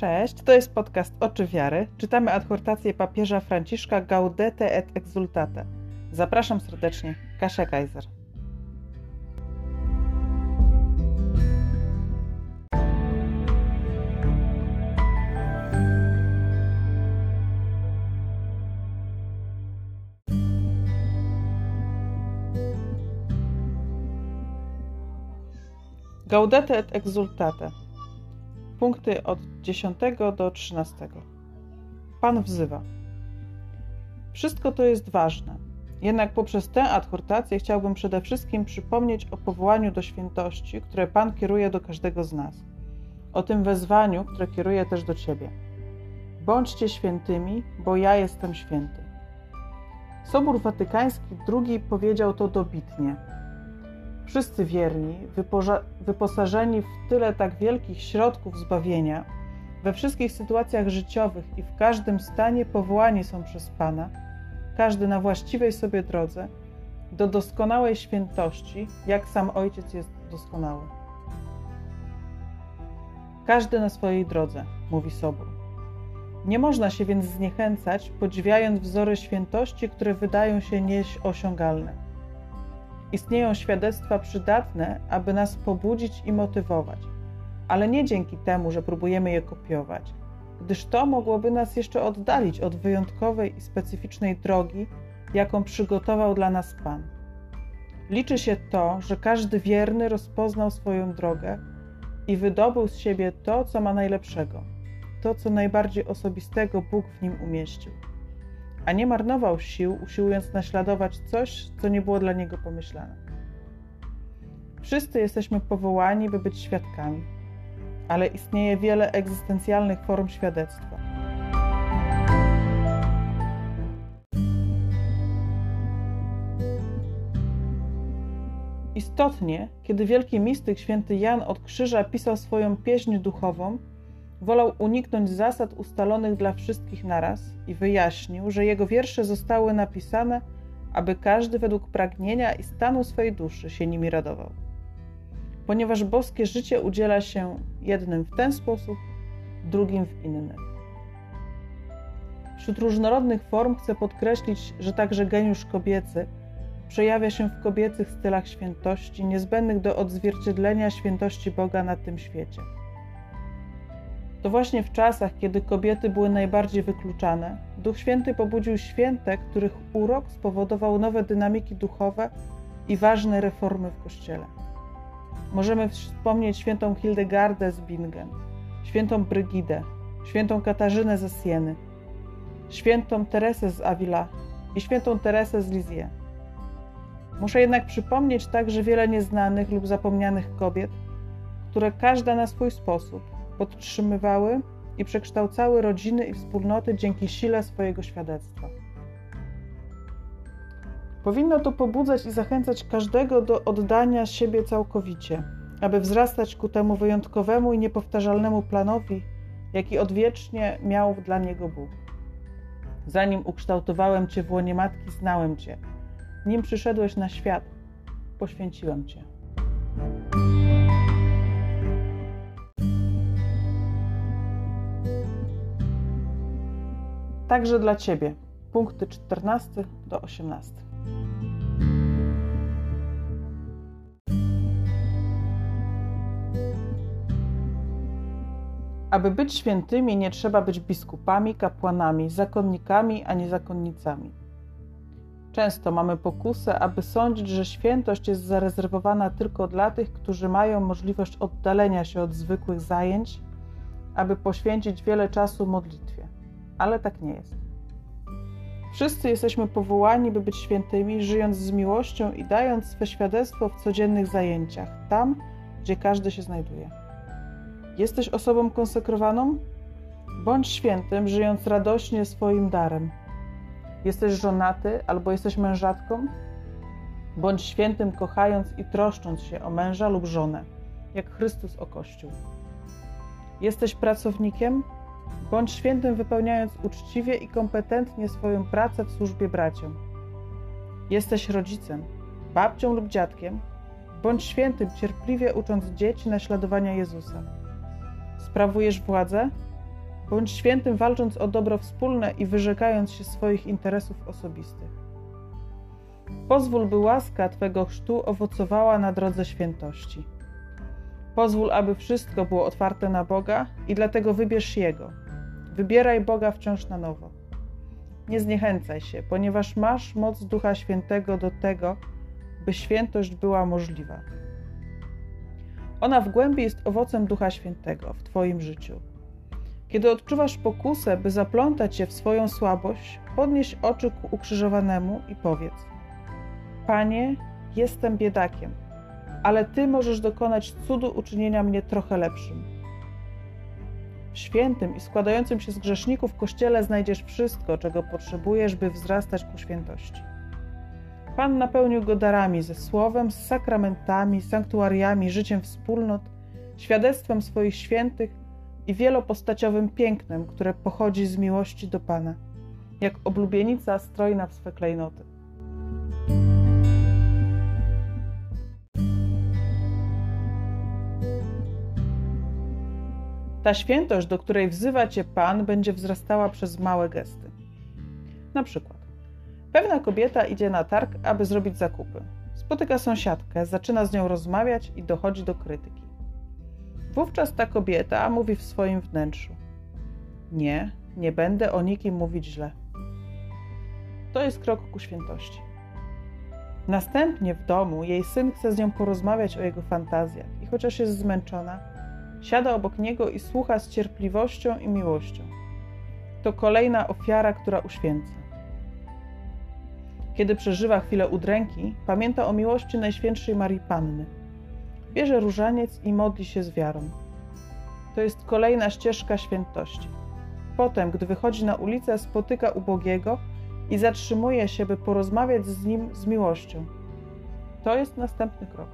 Cześć, to jest podcast Oczy Wiary. Czytamy adhortację papieża Franciszka Gaudete et Exultate. Zapraszam serdecznie, Kasia Kaiser. Gaudete et Exultate. Punkty od 10 do 13. Pan wzywa. Wszystko to jest ważne. Jednak poprzez tę adhortację chciałbym przede wszystkim przypomnieć o powołaniu do świętości, które Pan kieruje do każdego z nas. O tym wezwaniu, które kieruje też do Ciebie. Bądźcie świętymi, bo ja jestem święty. Sobór Watykański II powiedział to dobitnie – Wszyscy wierni, wyposażeni w tyle tak wielkich środków zbawienia, we wszystkich sytuacjach życiowych i w każdym stanie powołani są przez Pana, każdy na właściwej sobie drodze, do doskonałej świętości, jak sam Ojciec jest doskonały. Każdy na swojej drodze, mówi Sobór. Nie można się więc zniechęcać, podziwiając wzory świętości, które wydają się nieosiągalne Istnieją świadectwa przydatne, aby nas pobudzić i motywować, ale nie dzięki temu, że próbujemy je kopiować, gdyż to mogłoby nas jeszcze oddalić od wyjątkowej i specyficznej drogi, jaką przygotował dla nas Pan. Liczy się to, że każdy wierny rozpoznał swoją drogę i wydobył z siebie to, co ma najlepszego, to, co najbardziej osobistego Bóg w nim umieścił a nie marnował sił, usiłując naśladować coś, co nie było dla niego pomyślane. Wszyscy jesteśmy powołani, by być świadkami, ale istnieje wiele egzystencjalnych form świadectwa. Istotnie, kiedy wielki mistyk święty Jan od krzyża pisał swoją pieśń duchową, Wolał uniknąć zasad ustalonych dla wszystkich naraz i wyjaśnił, że jego wiersze zostały napisane, aby każdy według pragnienia i stanu swojej duszy się nimi radował. Ponieważ boskie życie udziela się jednym w ten sposób, drugim w inny. Wśród różnorodnych form chcę podkreślić, że także geniusz kobiecy przejawia się w kobiecych stylach świętości, niezbędnych do odzwierciedlenia świętości Boga na tym świecie. To właśnie w czasach, kiedy kobiety były najbardziej wykluczane, Duch Święty pobudził święte, których urok spowodował nowe dynamiki duchowe i ważne reformy w Kościele. Możemy wspomnieć świętą Hildegardę z Bingen, świętą Brygidę, świętą Katarzynę ze Sieny, świętą Teresę z Avila i świętą Teresę z Lizie. Muszę jednak przypomnieć także wiele nieznanych lub zapomnianych kobiet, które każda na swój sposób podtrzymywały i przekształcały rodziny i wspólnoty dzięki sile swojego świadectwa. Powinno to pobudzać i zachęcać każdego do oddania siebie całkowicie, aby wzrastać ku temu wyjątkowemu i niepowtarzalnemu planowi, jaki odwiecznie miał dla niego Bóg. Zanim ukształtowałem Cię w łonie matki, znałem Cię. Nim przyszedłeś na świat, poświęciłem Cię. Także dla Ciebie. Punkty 14 do 18. Aby być świętymi, nie trzeba być biskupami, kapłanami, zakonnikami ani zakonnicami. Często mamy pokusę, aby sądzić, że świętość jest zarezerwowana tylko dla tych, którzy mają możliwość oddalenia się od zwykłych zajęć, aby poświęcić wiele czasu modlitwie ale tak nie jest. Wszyscy jesteśmy powołani, by być świętymi, żyjąc z miłością i dając swe świadectwo w codziennych zajęciach, tam, gdzie każdy się znajduje. Jesteś osobą konsekrowaną? Bądź świętym, żyjąc radośnie swoim darem. Jesteś żonaty albo jesteś mężatką? Bądź świętym, kochając i troszcząc się o męża lub żonę, jak Chrystus o Kościół. Jesteś pracownikiem? Bądź świętym, wypełniając uczciwie i kompetentnie swoją pracę w służbie braciom. Jesteś rodzicem, babcią lub dziadkiem, bądź świętym, cierpliwie ucząc dzieci naśladowania Jezusa. Sprawujesz władzę? bądź świętym walcząc o dobro wspólne i wyrzekając się swoich interesów osobistych. Pozwól, by łaska Twego chrztu owocowała na drodze świętości. Pozwól, aby wszystko było otwarte na Boga i dlatego wybierz Jego. Wybieraj Boga wciąż na nowo. Nie zniechęcaj się, ponieważ masz moc Ducha Świętego do tego, by świętość była możliwa. Ona w głębi jest owocem Ducha Świętego w Twoim życiu. Kiedy odczuwasz pokusę, by zaplątać się w swoją słabość, podnieś oczy ku ukrzyżowanemu i powiedz: Panie, jestem biedakiem, ale Ty możesz dokonać cudu uczynienia mnie trochę lepszym. W świętym i składającym się z grzeszników Kościele znajdziesz wszystko, czego potrzebujesz, by wzrastać ku świętości. Pan napełnił go darami ze słowem, z sakramentami, sanktuariami, życiem wspólnot, świadectwem swoich świętych i wielopostaciowym pięknem, które pochodzi z miłości do Pana, jak oblubienica strojna w swe klejnoty. Ta świętość, do której wzywa Cię Pan, będzie wzrastała przez małe gesty. Na przykład, pewna kobieta idzie na targ, aby zrobić zakupy. Spotyka sąsiadkę, zaczyna z nią rozmawiać i dochodzi do krytyki. Wówczas ta kobieta mówi w swoim wnętrzu: Nie, nie będę o nikim mówić źle. To jest krok ku świętości. Następnie w domu jej syn chce z nią porozmawiać o jego fantazjach i chociaż jest zmęczona, siada obok niego i słucha z cierpliwością i miłością. To kolejna ofiara, która uświęca. Kiedy przeżywa chwilę udręki, pamięta o miłości Najświętszej Marii Panny. Bierze różaniec i modli się z wiarą. To jest kolejna ścieżka świętości. Potem, gdy wychodzi na ulicę, spotyka ubogiego i zatrzymuje się, by porozmawiać z nim z miłością. To jest następny krok.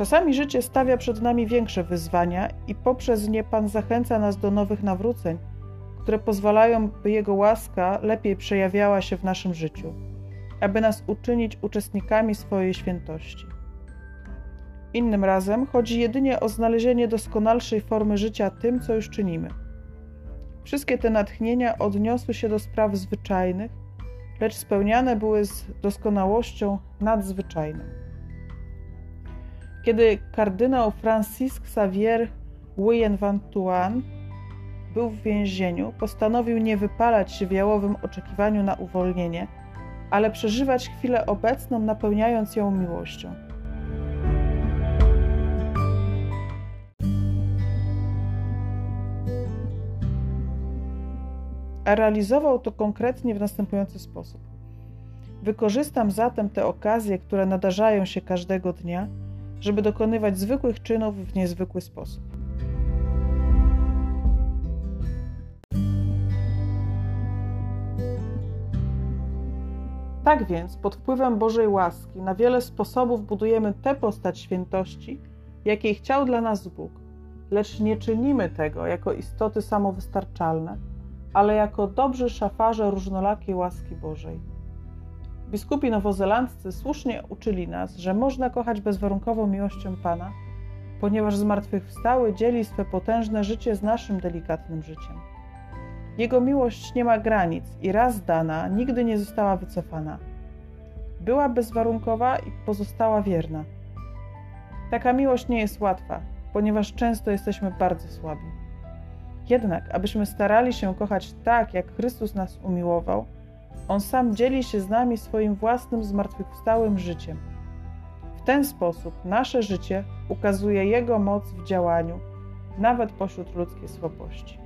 Czasami życie stawia przed nami większe wyzwania i poprzez nie Pan zachęca nas do nowych nawróceń, które pozwalają, by Jego łaska lepiej przejawiała się w naszym życiu, aby nas uczynić uczestnikami swojej świętości. Innym razem chodzi jedynie o znalezienie doskonalszej formy życia tym, co już czynimy. Wszystkie te natchnienia odniosły się do spraw zwyczajnych, lecz spełniane były z doskonałością nadzwyczajną. Kiedy kardynał Francis Xavier Nguyen Van Tuan był w więzieniu, postanowił nie wypalać się w jałowym oczekiwaniu na uwolnienie, ale przeżywać chwilę obecną, napełniając ją miłością. A realizował to konkretnie w następujący sposób. Wykorzystam zatem te okazje, które nadarzają się każdego dnia, żeby dokonywać zwykłych czynów w niezwykły sposób. Tak więc, pod wpływem Bożej łaski, na wiele sposobów budujemy tę postać świętości, jakiej chciał dla nas Bóg, lecz nie czynimy tego jako istoty samowystarczalne, ale jako dobrzy szafarze różnolakiej łaski Bożej. Biskupi nowozelandzcy słusznie uczyli nas, że można kochać bezwarunkową miłością Pana, ponieważ zmartwychwstały dzieli swe potężne życie z naszym delikatnym życiem. Jego miłość nie ma granic i raz dana nigdy nie została wycofana. Była bezwarunkowa i pozostała wierna. Taka miłość nie jest łatwa, ponieważ często jesteśmy bardzo słabi. Jednak, abyśmy starali się kochać tak, jak Chrystus nas umiłował, on sam dzieli się z nami swoim własnym zmartwychwstałym życiem. W ten sposób nasze życie ukazuje Jego moc w działaniu, nawet pośród ludzkiej słabości.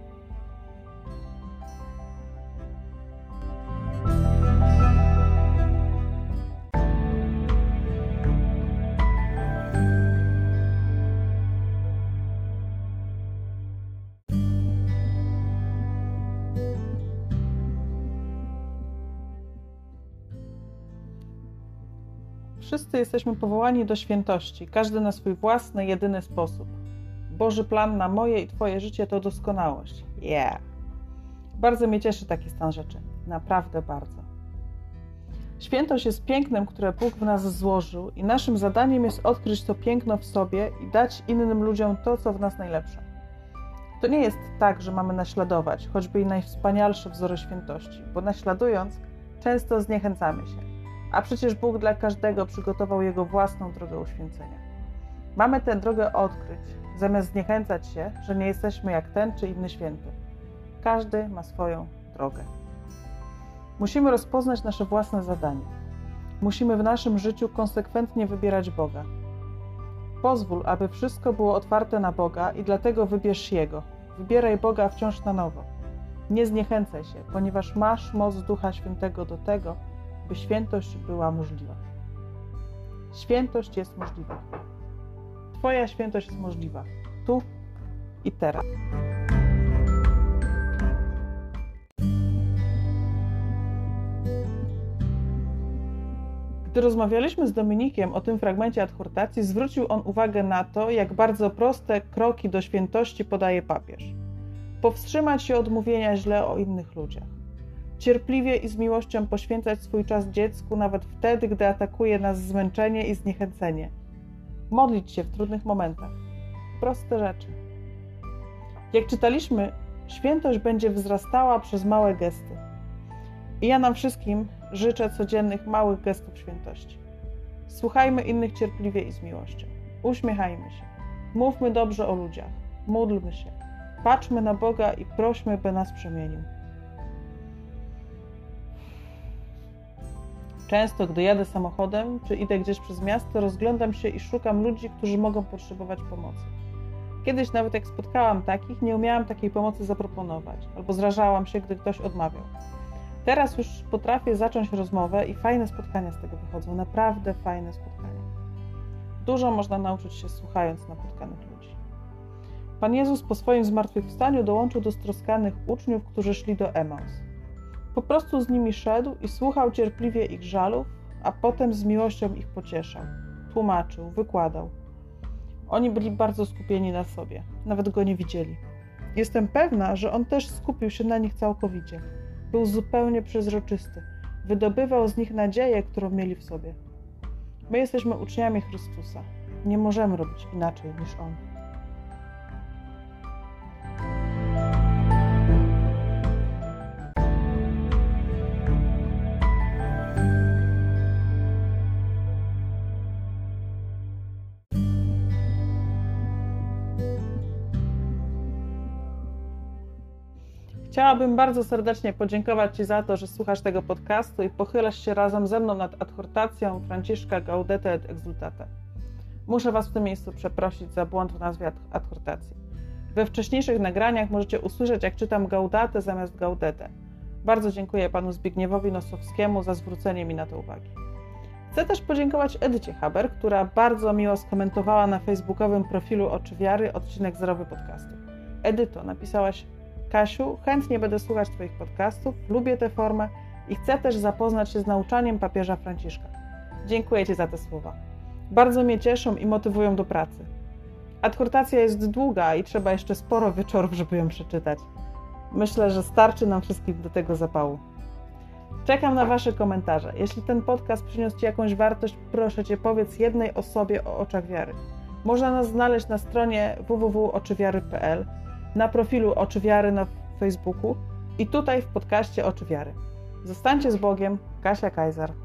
Wszyscy jesteśmy powołani do świętości, każdy na swój własny, jedyny sposób. Boży plan na moje i Twoje życie to doskonałość. Yeah! Bardzo mnie cieszy taki stan rzeczy. Naprawdę bardzo. Świętość jest pięknem, które Bóg w nas złożył, i naszym zadaniem jest odkryć to piękno w sobie i dać innym ludziom to, co w nas najlepsze. To nie jest tak, że mamy naśladować choćby i najwspanialsze wzory świętości, bo naśladując często zniechęcamy się. A przecież Bóg dla każdego przygotował jego własną drogę uświęcenia. Mamy tę drogę odkryć, zamiast zniechęcać się, że nie jesteśmy jak ten czy inny święty. Każdy ma swoją drogę. Musimy rozpoznać nasze własne zadanie. Musimy w naszym życiu konsekwentnie wybierać Boga. Pozwól, aby wszystko było otwarte na Boga i dlatego wybierz Jego. Wybieraj Boga wciąż na nowo. Nie zniechęcaj się, ponieważ masz moc Ducha Świętego do tego, by świętość była możliwa. Świętość jest możliwa. Twoja świętość jest możliwa. Tu i teraz. Gdy rozmawialiśmy z Dominikiem o tym fragmencie adhortacji, zwrócił on uwagę na to, jak bardzo proste kroki do świętości podaje papież. Powstrzymać się od mówienia źle o innych ludziach. Cierpliwie i z miłością poświęcać swój czas dziecku, nawet wtedy, gdy atakuje nas zmęczenie i zniechęcenie. Modlić się w trudnych momentach. Proste rzeczy. Jak czytaliśmy, świętość będzie wzrastała przez małe gesty. I ja nam wszystkim życzę codziennych małych gestów świętości. Słuchajmy innych cierpliwie i z miłością. Uśmiechajmy się. Mówmy dobrze o ludziach. Módlmy się. Patrzmy na Boga i prośmy, by nas przemienił. Często, gdy jadę samochodem czy idę gdzieś przez miasto, rozglądam się i szukam ludzi, którzy mogą potrzebować pomocy. Kiedyś, nawet jak spotkałam takich, nie umiałam takiej pomocy zaproponować, albo zrażałam się, gdy ktoś odmawiał. Teraz już potrafię zacząć rozmowę i fajne spotkania z tego wychodzą. Naprawdę fajne spotkania. Dużo można nauczyć się słuchając napotkanych ludzi. Pan Jezus po swoim zmartwychwstaniu dołączył do stroskanych uczniów, którzy szli do Emaus. Po prostu z nimi szedł i słuchał cierpliwie ich żalów, a potem z miłością ich pocieszał, tłumaczył, wykładał. Oni byli bardzo skupieni na sobie, nawet go nie widzieli. Jestem pewna, że on też skupił się na nich całkowicie. Był zupełnie przezroczysty. Wydobywał z nich nadzieję, którą mieli w sobie. My jesteśmy uczniami Chrystusa. Nie możemy robić inaczej niż On. Chciałabym bardzo serdecznie podziękować Ci za to, że słuchasz tego podcastu i pochylasz się razem ze mną nad adhortacją Franciszka Gaudete et Exultate. Muszę Was w tym miejscu przeprosić za błąd w nazwie adhortacji. We wcześniejszych nagraniach możecie usłyszeć, jak czytam Gaudate zamiast Gaudete. Bardzo dziękuję panu Zbigniewowi Nosowskiemu za zwrócenie mi na to uwagi. Chcę też podziękować Edycie Haber, która bardzo miło skomentowała na facebookowym profilu Oczy Wiary odcinek zerowy podcastu. Edyto, napisałaś Kasiu, chętnie będę słuchać Twoich podcastów, lubię tę formę i chcę też zapoznać się z nauczaniem papieża Franciszka. Dziękuję Ci za te słowa. Bardzo mnie cieszą i motywują do pracy. Adhortacja jest długa i trzeba jeszcze sporo wieczorów, żeby ją przeczytać. Myślę, że starczy nam wszystkim do tego zapału. Czekam na Wasze komentarze. Jeśli ten podcast przyniósł Ci jakąś wartość, proszę Cię powiedz jednej osobie o oczach wiary. Można nas znaleźć na stronie www.oczywiary.pl na profilu Oczy Wiary na Facebooku i tutaj w podcaście Oczy Wiary. Zostańcie z Bogiem, Kasia Kajzar.